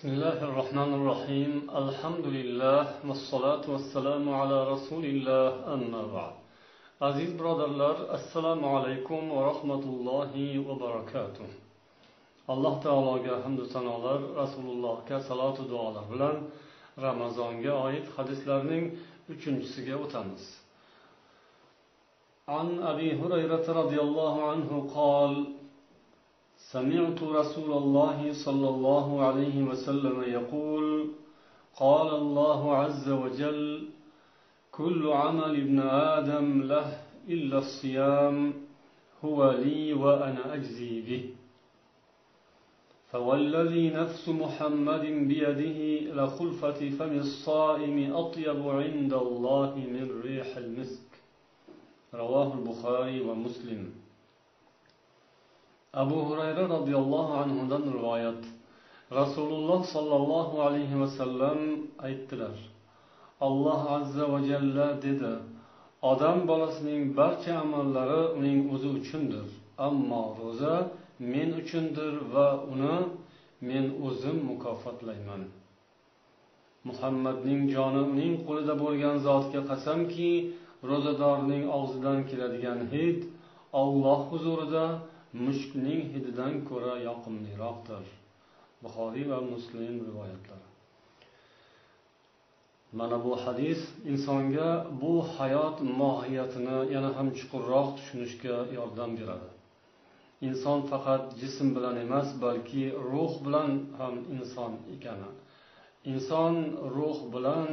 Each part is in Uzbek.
بسم الله الرحمن الرحيم الحمد لله والصلاة والسلام على رسول الله أما بعد aziz birodarlar assalomu alaykum va rahmatullohi va barakatuh alloh taologa hamdu sanolar rasulullohga salotu duolar bilan ramazonga oid hadislarning uchinchisiga o'tamiz عن أبي هريرة رضي الله عنه قال سمعت رسول الله صلى الله عليه وسلم يقول قال الله عز وجل كل عمل ابن آدم له إلا الصيام هو لي وأنا أجزي به. فوالذي نفس محمد بيده لخلفة فم الصائم أطيب عند الله من ريح المسك. رواه البخاري ومسلم. Abu hurayra roziyallohu anhudan rivoyat. Rasululloh sollallohu alayhi vasallam aytdilar alloh azza va jalla dedi odam bolasining barcha amallari uning o'zi uchundir ammo ro'za men uchundir va uni men o'zim mukofotlayman. Muhammadning joni uning qo'lida bo'lgan zotga qasamki ro'zadorning og'zidan keladigan hid olloh huzurida mushkning hididan ko'ra yoqimliroqdir. Buxoriy va muslim rivoyatlari. Mana bu hadis insonga bu hayot mohiyatini yana ham chuqurroq tushunishga yordam beradi. Inson faqat jism bilan emas balki ruh bilan ham inson ekani. Inson ruh bilan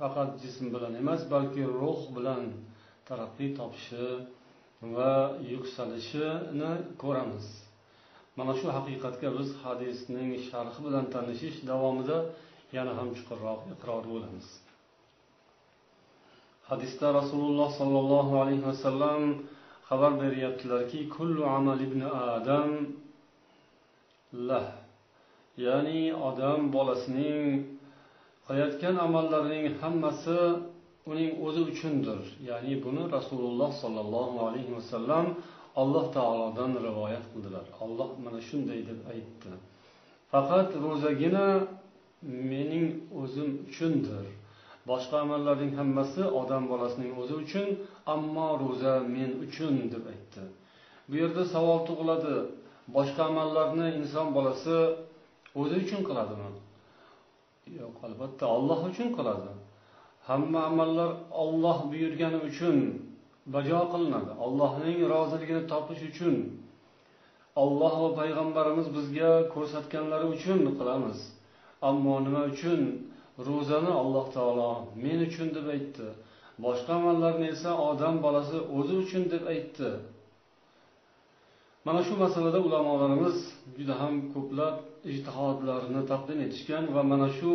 faqat jism bilan emas balki ruh bilan taraqqiy topishi va yuksalishini ko'ramiz. Mana shu haqiqatga biz hadisning sharhi bilan tanishish davomida yana ham chuqurroq iqror bo'lamiz. Hadisda rasululloh sollallohu alayhi vasallam xabar beryaptilarki kullu amal ibn adam lah. Ya'ni odam bolasining qilayotgan amallarining hammasi uning o'zi uchundir. Ya'ni buni rasululloh sollallohu alayhi vasallam alloh taolodan rivoyat qildilar. Olloh mana shunday deb aytdi. Faqat ro'zagina mening o'zim uchundir. Boshqa amallarning hammasi odam bolasining o'zi uchun ammo ro'za men uchun deb aytdi. Bu yerda savol tug'iladi. Boshqa amallarni inson bolasi o'zi uchun qiladimi? Yo'q albatta olloh uchun qiladi. Hamma amallar olloh buyurgani uchun bajo qilinadi. Allohning roziligini topish uchun olloh va payg'ambarimiz bizga ko'rsatganlari uchun qilamiz. Ammo nima uchun? Ro'zani alloh taolo men uchun deb aytdi. Boshqa amallarni esa odam bolasi o'zi uchun deb aytdi. Mana shu masalada ulamolarimiz juda ham ko'plab ijtihodlarni taqdim etishgan va mana shu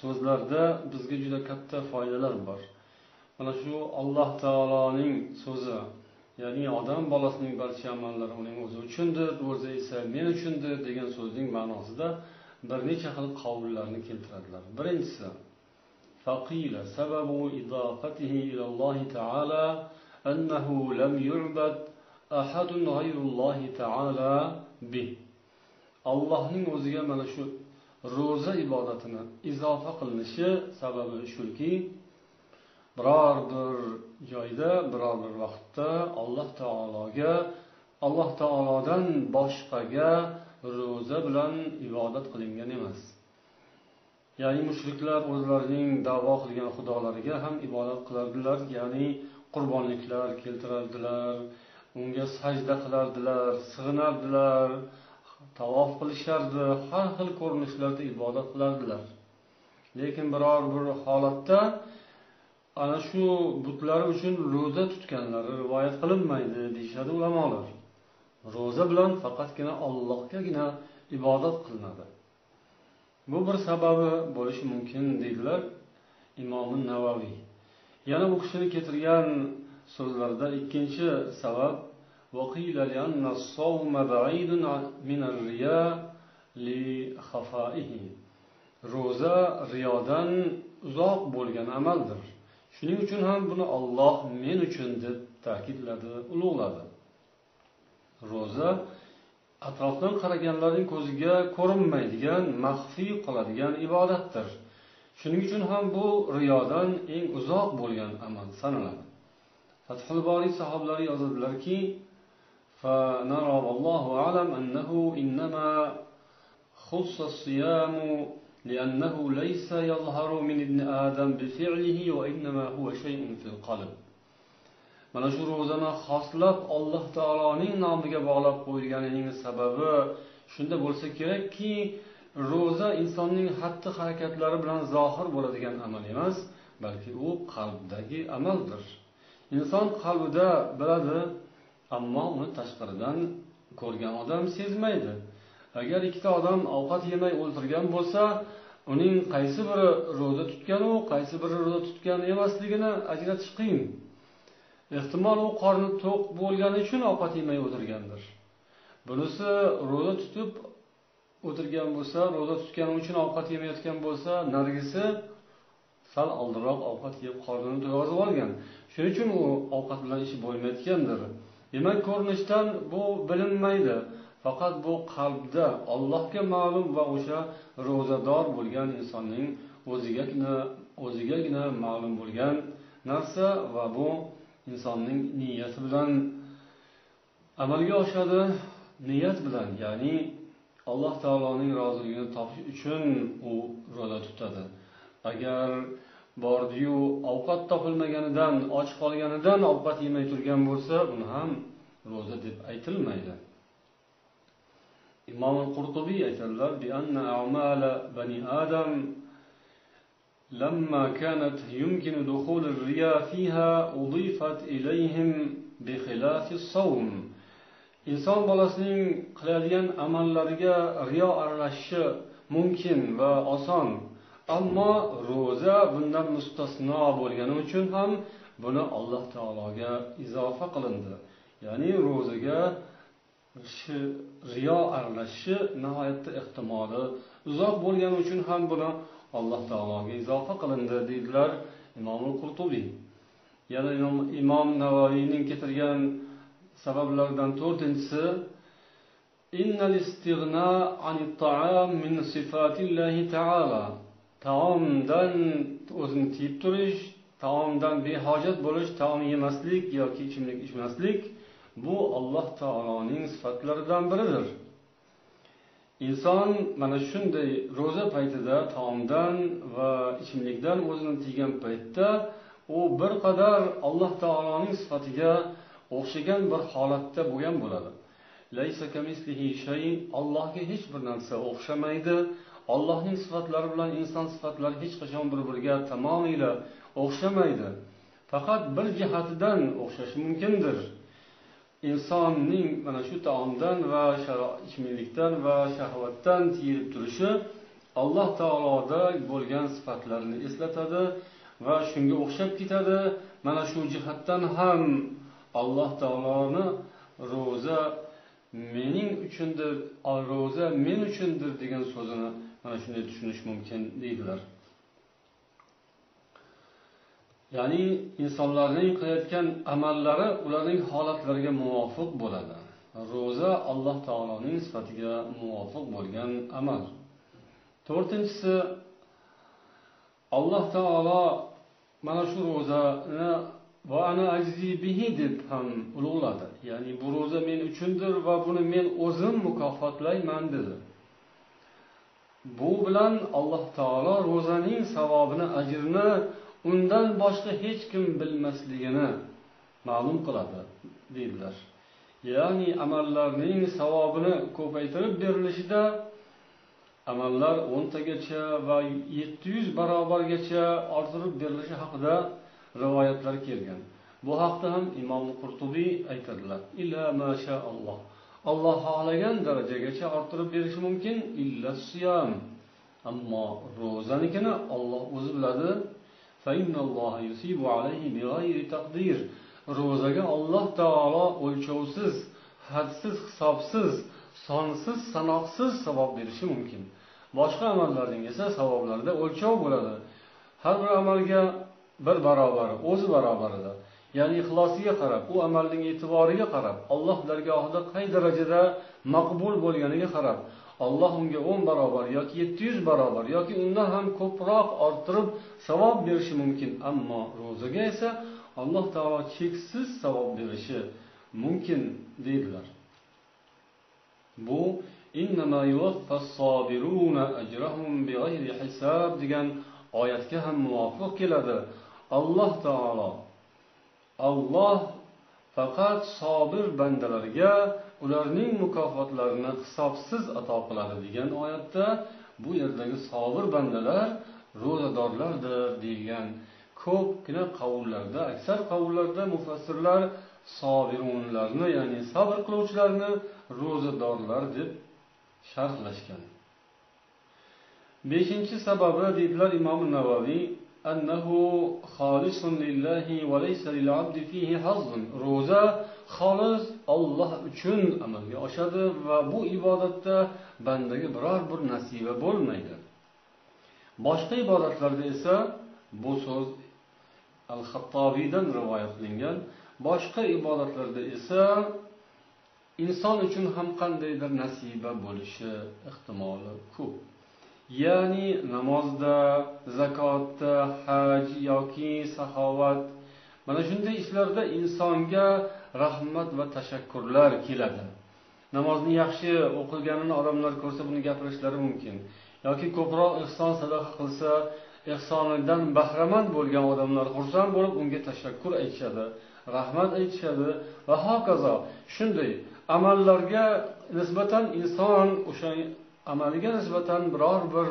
so'zlarda bizga juda katta foydalar bor mana shu alloh taoloning so'zi ya'ni odam bolasining barcha amallari uning o'zi uchundir ro'za esa men uchundir degan so'zning ma'nosida bir necha xil qavullarni keltiradilar birinchisi فقيل سبب إضافته إلى الله تعالى أنه لم يعبد أحد غير الله تعالى به allohning o'ziga mana shu ro'za ibodatini izofa qilinishi sababi shuki biror bir joyda biror bir vaqtda alloh taologa alloh taolodan boshqaga ro'za bilan ibodat qilingan emas. Ya'ni mushriklar o'zlarining davo qilgan xudolariga ham ibodat qilardilar ya'ni qurbonliklar keltirardilar unga sajda qilardilar sig'inardilar tavof qilishardi. Har xil ko'rinishlarda ibodat qilardilar. Lekin biror bir holatda ana shu butlari uchun ro'za tutganlari rivoyat qilinmaydi deyishadi ulamolar. Ro'za bilan faqatgina ollohgagina ibodat qilinadi. Bu bir sababi bo'lishi mumkin deydilar imomi navaviy yana bu kishini keltirgan so'zlarida ikkinchi sabab وقيل لأن الصوم بعيد من الرياء لخفائه ro'za riyodan uzoq bo'lgan amaldir shuning uchun ham buni olloh men uchun deb ta'kidladi ulug'ladi ro'za atrofdan qaraganlarning ko'ziga ko'rinmaydigan maxfiy qoladigan ibodatdir shuning uchun ham bu riyodan eng uzoq bo'lgan amal sanaladi fathul boriy sahoblari yozadilarki فنرى والله أعلم أنه إنما خص الصيام لأنه ليس يظهر من ابن آدم بفعله وإنما هو شيء في القلب mana shu ro'zani xoslab alloh taoloning nomiga bog'lab qo'yilganining sababi shunda bo'lsa kerakki ro'za insonning xatti harakatlari bilan zohir bo'ladigan amal emas balki u qalbdagi amaldir inson qalbida biladi ammo uni tashqaridan ko'rgan odam sezmaydi. Agar ikkita odam ovqat yemay o'ltirgan bo'lsa uning qaysi biri ro'za tutganu qaysi biri ro'za tutgan emasligini ajratish qiyin. Ehtimol u qorni to'q bo'lgani uchun ovqat yemay o'tirgandir. Bunisi ro'za tutib o'tirgan bo'lsa ro'za tutgani uchun ovqat yemayotgan bo'lsa narigisi sal oldinroq ovqat yeb qornini to'yg'azib olgan. Shuning uchun u ovqat bilan ishi bo'lmayotgandir. Demak ko'rinishdan bu bilinmaydi. Faqat bu qalbda allohga ma'lum va o'sha ro'zador bo'lgan insonning o'zigagina o'zigagina ma'lum bo'lgan narsa va bu insonning niyati bilan amalga oshadi. Niyat bilan ya'ni alloh taoloning roziligini topish uchun u ro'za tutadi. Agar bordiyu ovqat topilmaganidan och qolganidan ovqat yemay turgan bo'lsa uni ham ro'za deb aytilmaydi imom qurtubiy aytadilar bani adam لما كانت يمكن دخول الرياء فيها أضيفت إليهم بخلاف الصوم inson bolasining qiladigan amallariga riyo aralashishi mumkin va oson Ammo ro'za bundan mustasno bo'lgani uchun ham buni alloh taologa izofa qilindi. Ya'ni ro'zaga riyo aralashishi nihoyatda ehtimoli uzoq bo'lgani uchun ham buni alloh taologa izofa qilindi deydilar imom qurtubiy yana imom navoiyning keltirgan sabablardan to'rtinchisi taomdan o'zini tiyib turish taomdan behojat bo'lish taom yemaslik yoki ichimlik ichmaslik bu alloh taoloning sifatlaridan biridir. Inson mana shunday ro'za paytida taomdan va ichimlikdan o'zini tiygan paytda u bir qadar alloh taoloning sifatiga o'xshagan bir holatda bo'lgan bo'ladi. Allohga hech bir narsa o'xshamaydi. Allohning sifatlari bilan inson sifatlari hech qachon bir biriga tamomila o'xshamaydi. Faqat bir jihatidan o'xshashi mumkindir. Insonning mana shu taomdan va ichimlikdan va shahvatdan tiyilib turishi alloh taoloda bo'lgan sifatlarni eslatadi va shunga o'xshab ketadi. Mana shu jihatdan ham alloh taoloni ro'za mening uchundir ro'za men uchundir degan so'zini mana shunday tushunish mumkin deydilar. Ya'ni insonlarning qilayotgan amallari ularning holatlariga muvofiq bo'ladi. Ro'za alloh taoloning sifatiga muvofiq bo'lgan amal. To'rtinchisi alloh taolo mana shu ro'zani va ana ajzi bihi deb ham ulug'ladi. Ya'ni bu ro'za men uchundir va buni men o'zim mukofotlayman dedi. Bu bilan alloh taolo ro'zaning savobini ajrini undan boshqa hech kim bilmasligini ma'lum qiladi deydilar. Ya'ni amallarning savobini ko'paytirib berilishida amallar o'ntagacha va yetti yuz barobargacha orttirib berilishi haqida rivoyatlar kelgan. Bu haqda ham imom qurtubiy aytadilar. Illa masha alloh. Alloh xohlagan darajagacha orttirib berishi mumkin. Illa siyam. Ammo ro'zanikini olloh o'zi biladi. Ro'zaga olloh taolo o'lchovsiz hadsiz hisobsiz sonsiz sanoqsiz savob berishi mumkin. Boshqa amallarning esa savoblarida o'lchov bo'ladi. Har bir amalga bir barobari o'zi barobarida ya'ni ixlosiga qarab u amalning e'tiboriga qarab alloh dargohida qay darajada maqbul bo'lganiga qarab alloh unga o'n barobar yoki yetti yuz barobar yoki undan ham ko'proq orttirib savob berishi mumkin. Ammo ro'zaga esa alloh taolo cheksiz savob berishi mumkin deydilar. Bu degan oyatga ham muvofiq keladi. Alloh taolo olloh faqat sobir bandalarga ularning mukofotlarini hisobsiz ato qiladi degan oyatda bu yerdagi sobir bandalar ro'zadorlardir degan ko'pgina qavullarda aksar qavullarda mufassirlar sobirunlarni ya'ni sabr qiluvchilarni ro'zadorlar deb sharhlashgan. Beshinchi sababi deydilar imom navoiy أنه خالص لله وليس للعبد فيه حظ. روزة خالص الله xolis Alloh uchun amalga oshadi va bu ibodatda bandaga biror bir nasiba bo'lmaydi. Boshqa ibodatlarda esa bu so'z al xattobiydan rivoyat qilingan. Boshqa ibodatlarda esa inson uchun ham qandaydir nasiba bo'lishi ehtimoli ko'p. Ya'ni namozda zakotda haj yoki saxovat mana shunday ishlarda insonga rahmat va tashakkurlar keladi. Namozni yaxshi o'qilganini odamlar ko'rsa buni gapirishlari mumkin. Yoki ko'proq ehson sadaqa qilsa ehsonidan bahramand bo'lgan odamlar xursand bo'lib unga tashakkur aytishadi rahmat aytishadi va hokazo. Shunday amallarga nisbatan inson o'sha amaliga nisbatan biror bir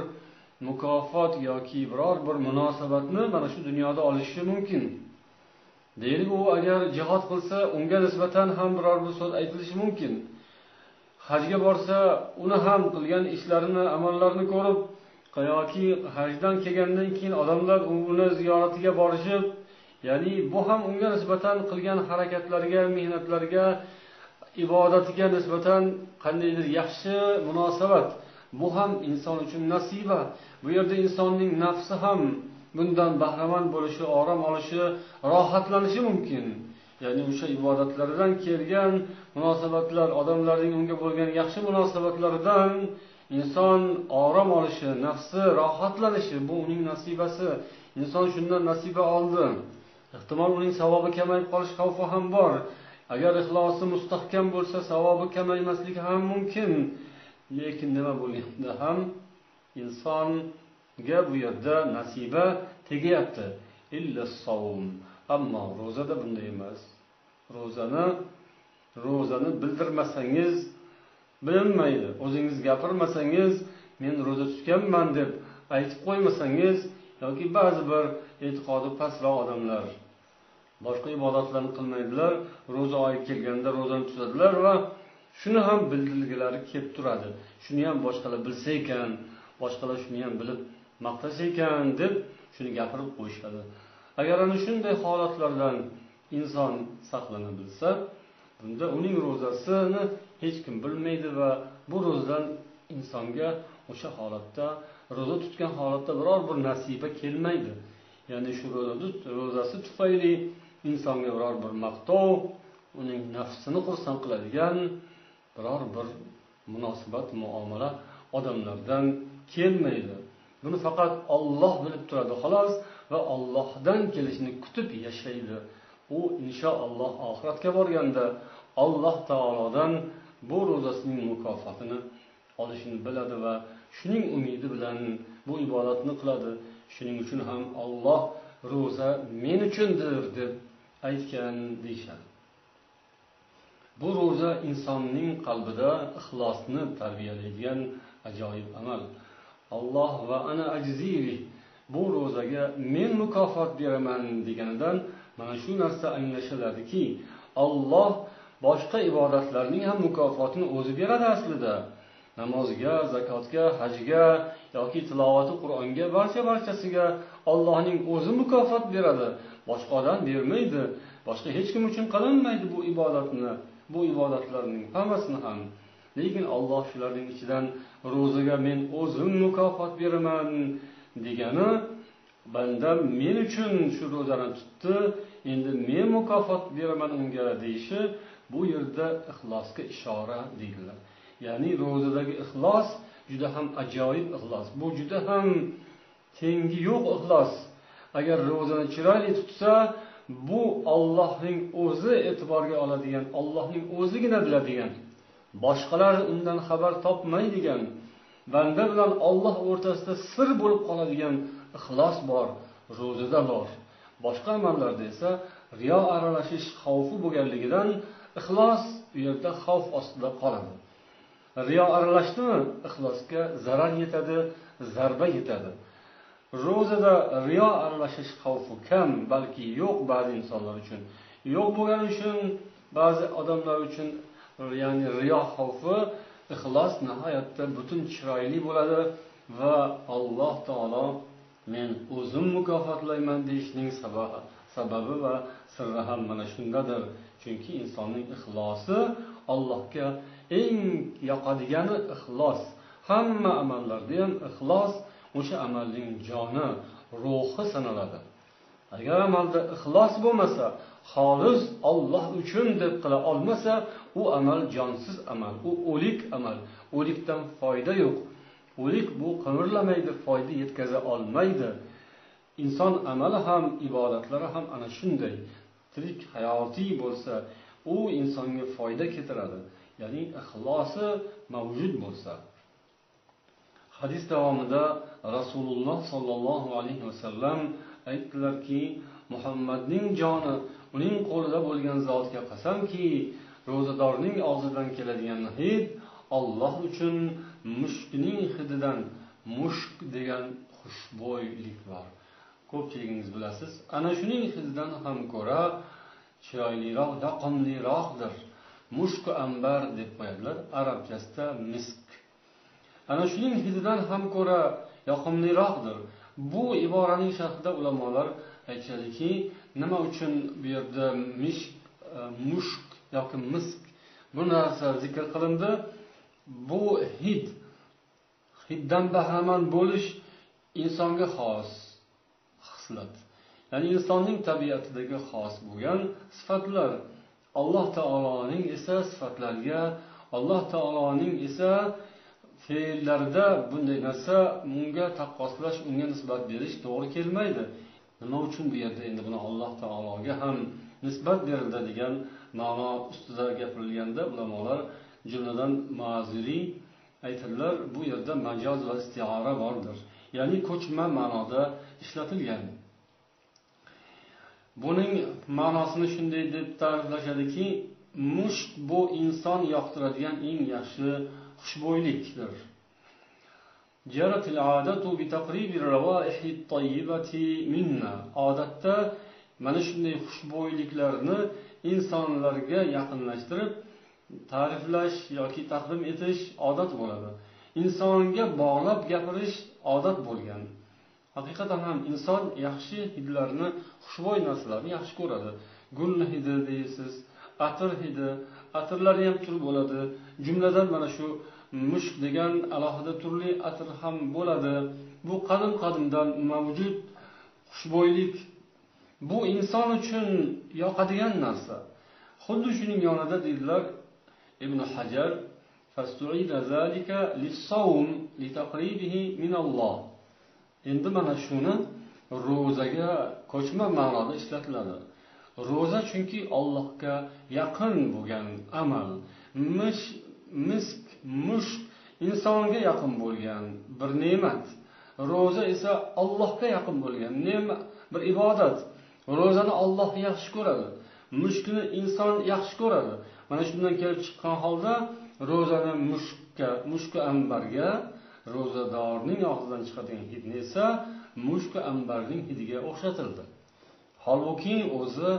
mukofot yoki biror bir munosabatni mana shu dunyoda olishi mumkin. Deylik u agar jihod qilsa unga nisbatan ham biror bir so'z aytilishi mumkin. Hajga borsa uni ham qilgan ishlarini amallarini ko'rib yoki hajdan kelgandan keyin odamlar uni ziyoratiga borishib ya'ni bu ham unga nisbatan qilgan harakatlariga mehnatlariga ibodatiga nisbatan qandaydir yaxshi munosabat bu ham inson uchun nasiba. Bu yerda insonning nafsi ham bundan bahramand bo'lishi orom olishi rohatlanishi mumkin. Ya'ni o'sha ibodatlaridan kelgan munosabatlar odamlarning unga bo'lgan yaxshi munosabatlaridan inson orom olishi nafsi rohatlanishi bu uning nasibasi. Inson shundan nasiba oldi. Ehtimol uning savobi kamayib qolish xavfi ham bor. Agar ixlosi mustahkam bo'lsa savobi kamaymasligi ham mumkin. Lekin nima bo'lganda ham insonga bu yerda nasiba tegyapti. Ammo ro'zada bunday emas. Ro'zani ro'zani bildirmasangiz bilinmaydi. O'zingiz gapirmasangiz men ro'za tutganman deb aytib qo'ymasangiz yoki ba'zi bir e'tiqodi pastroq odamlar boshqa ibodatlarni qilmaydilar ro'za oyi kelganda ro'zani tutadilar va shuni ham bildirgilari kelib turadi. Shuni ham boshqalar bilsa ekan boshqalar shuni ham bilib maqtasa ekan deb shuni gapirib qo'yishadi. Agar ana shunday holatlardan inson saqlana bilsa bunda uning ro'zasini hech kim bilmaydi va bu ro'zadan insonga o'sha holatda ro'za tutgan holatda biror bir nasiba kelmaydi. Ya'ni shu ro'zasi tufayli insonga biror bir maqtov uning nafsini xursand qiladigan biror bir munosabat muomala odamlardan kelmaydi. Buni faqat olloh bilib turadi xolos va ollohdan kelishini kutib yashaydi. U inshaalloh oxiratga borganda alloh taolodan bu ro'zasining mukofotini olishini biladi va shuning umidi bilan bu ibodatni qiladi. Shuning uchun ham olloh ro'za men uchundir deb aytgan deyishadi. Bu ro'za insonning qalbida ixlosni tarbiyalaydigan ajoyib amal. Alloh va ana ajziri bu ro'zaga men mukofot beraman deganidan mana shu narsa anglashiladiki olloh boshqa ibodatlarning ham mukofotini o'zi beradi aslida. Namozga zakotga hajga yoki tilovati qur'onga barcha barchasiga ollohning o'zi mukofot beradi. Boshqa odam bermaydi. Boshqa hech kim uchun qilinmaydi bu ibodatni bu ibodatlarning hammasini ham. Lekin olloh shularning ichidan ro'zaga men o'zim mukofot beraman degani bandam men uchun shu ro'zani tutdi endi men mukofot beraman unga deyishi bu yerda ixlosga ishora deydilar. Ya'ni ro'zadagi ixlos juda ham ajoyib ixlos. Bu juda ham tengi yo'q ixlos. Agar ro'zani chiroyli tutsa bu ollohning o'zi e'tiborga oladigan ollohning o'zigina biladigan. Boshqalar undan xabar topmaydigan banda bilan olloh o'rtasida sir bo'lib qoladigan ixlos bor ro'zada bor. Boshqa amallarda esa riyo aralashish xavfi bo'lganligidan ixlos u yerda xavf ostida qoladi. Riyo aralashdimi ixlosga zarar yetadi zarba yetadi. Ro'zada riyo aralashish xavfi kam balki yo'q ba'zi insonlar uchun. Yo'q bo'lgani uchun ba'zi odamlar uchun ya'ni riyo xavfi ixlos nihoyatda butun chiroyli bo'ladi va alloh taolo men o'zim mukofotlayman deyishning sababi va sirri ham mana shundadir. Chunki insonning ixlosi allohga eng yoqadigani ixlos. Hamma amallarda ham ixlos o'sha amalning joni ruhi sanaladi. Agar amalda ixlos bo'lmasa xolis olloh uchun deb qila olmasa u amal jonsiz amal u o'lik amal. O'likdan foyda yo'q. O'lik bu qimirlamaydi foyda yetkaza olmaydi. Inson amali ham ibodatlari ham ana shunday. Tirik hayotiy bo'lsa u insonga foyda keltiradi. Ya'ni ixlosi mavjud bo'lsa. Hadis davomida rasululloh sollallohu alayhi vasallam aytdilarki muhammadning joni uning qo'lida bo'lgan zotga qasamki ro'zadorning og'zidan keladigan hid olloh uchun mushkning hididan mushk degan xushbo'ylik bor. Ko'pchiligingiz bilasiz ana shuning hididan ham ko'ra chiroyliroq yoqimliroqdir. Mushku ambar deb qo'yadilar arabchasida misk ana shuning hididan ham ko'ra yoqimliroqdir. Bu iboraning sharhida ulamolar aytishadiki nima uchun bu yerda mishk e, mushk yoki misk? Bu narsa zikr qilindi. Bu hid hiddan bahramand bo'lish insonga xos xislat. Ya'ni insonning tabiatidagi xos bo'lgan sifatlar. Alloh taoloning esa sifatlariga alloh taoloning esa fe'llarda bunday narsa unga taqqoslash unga nisbat berish to'g'ri kelmaydi. Nima uchun bu yerda endi buni alloh taologa ham nisbat berildi degan ma'no ustida gapirilganda ulamolar jumladan maziriy aytadilar bu yerda majoz va istiora bordir. Ya'ni ko'chma ma'noda ishlatilgan. Buning ma'nosini shunday deb ta'riflashadiki mushk bu inson yoqtiradigan eng yaxshi xushbo'ylikdir odatda mana shunday xushbo'yliklarni insonlarga yaqinlashtirib ta'riflash yoki taqdim etish odat bo'ladi. Insonga bog'lab gapirish odat bo'lgan. Haqiqatan ham inson yaxshi hidlarni xushbo'y narsalarni yaxshi ko'radi. Gul hidi deysiz atir hidi atirlari ham tur bo'ladi. Jumladan mana shu mushk degan alohida turli atir ham bo'ladi. Bu qadim qadimdan mavjud xushbo'ylik. Bu inson uchun yoqadigan narsa. Xuddi shuning yonida deydilar ibn hajar endi mana shuni ro'zaga ko'chma ma'noda ishlatiladi. Ro'za chunki ollohga yaqin bo'lgan amal. Mish misk mushk insonga yaqin bo'lgan bir ne'mat. Ro'za esa allohga yaqin bo'lgan ne'mat bir ibodat. Ro'zani olloh yaxshi ko'radi mushkni inson yaxshi ko'radi. Mana shundan kelib chiqqan holda ro'zani mushkka mushku ambarga ro'zadorning og'zidan chiqadigan hidni esa mushku ambarning hidiga o'xshatildi. Holbuki o'zi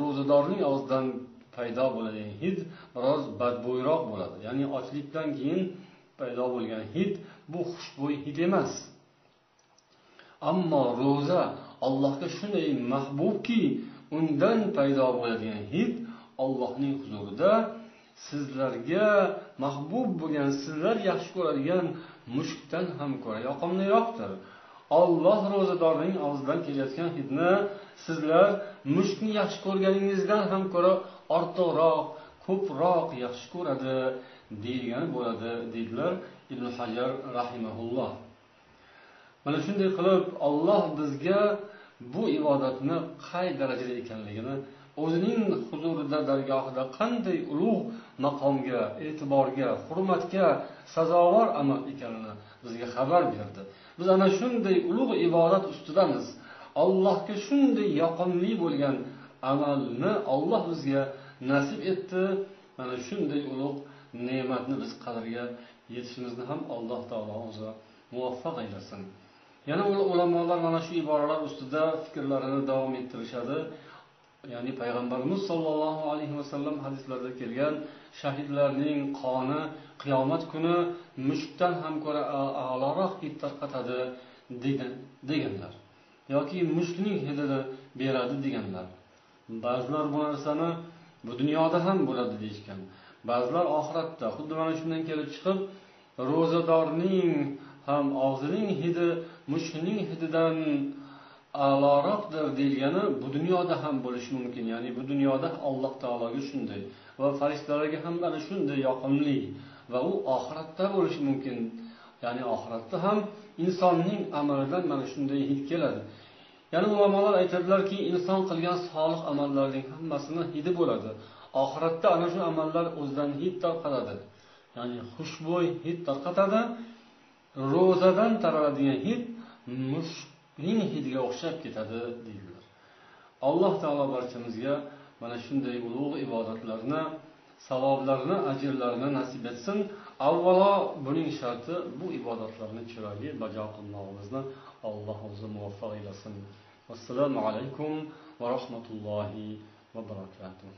ro'zadorning og'zidan paydo bo'ladigan hid biroz badbo'yroq bo'ladi. Ya'ni ochlikdan keyin paydo bo'lgan hid bu xushbo'y hid emas. Ammo ro'za allohga shunday mahbubki undan paydo bo'ladigan hid ollohning huzurida sizlarga mahbub bo'lgan sizlar yaxshi ko'radigan mushkdan ham ko'ra yoqimliroqdir. Olloh ro'zadorning og'zidan kelayotgan hidni sizlar mushukni yaxshi ko'rganingizdan ham ko'ra ortiqroq ko'proq yaxshi ko'radi deyilgan bo'ladi deydilar ibn hajar rahimaulloh mana shunday qilib olloh bizga bu ibodatni qay darajada ekanligini o'zining huzurida dargohida qanday ulug' maqomga e'tiborga hurmatga sazovor amal ekanini bizga xabar berdi. Biz ana shunday ulug' ibodat ustidamiz. Allohga shunday yoqimli bo'lgan amalni olloh bizga nasib etdi. Mana shunday ulug' ne'matni biz qadriga yetishimizni ham alloh taolo o'zi muvaffaq aylasin. Yana ulamolar mana shu iboralar ustida fikrlarini davom ettirishadi. Ya'ni payg'ambarimiz sollallohu alayhi vasallam hadislarida kelgan shahidlarning qoni qiyomat kuni mushukdan ham ko'ra a'loroq it tarqatadi degan deganlar. Yoki mushukning hidini beradi deganlar. Ba'zilar bu narsani bu dunyoda ham bo'ladi deyishgan. Ba'zilar oxiratda xuddi mana shundan kelib chiqib ro'zadorning ham og'zining hidi mushukning hididan a'loroqdir deyilgani bu dunyoda ham bo'lishi mumkin. Ya'ni bu dunyoda alloh taologa shunday va farishtalarga ham mana shunday yoqimli va u oxiratda bo'lishi mumkin. Ya'ni oxiratda ham insonning amalidan mana shunday hid keladi. Yana ulamolar aytadilarki inson qilgan solih amallarning hammasini hidi bo'ladi. Oxiratda ana shu amallar o'zidan hid tarqatadi ya'ni xushbo'y hid tarqatadi ro'zadan taraladigan hid mushukning hidiga o'xshab ketadi deydilar. Alloh taolo barchamizga mana shunday ulug' ibodatlarni savoblarni ajrlarini nasib etsin. Avvalo buning sharti bu ibodatlarni chiroyli bajo qilmog'imizni alloh o'zi muvaffaq aylasin assalomu alaykum va rahmatullohi va barakatuh.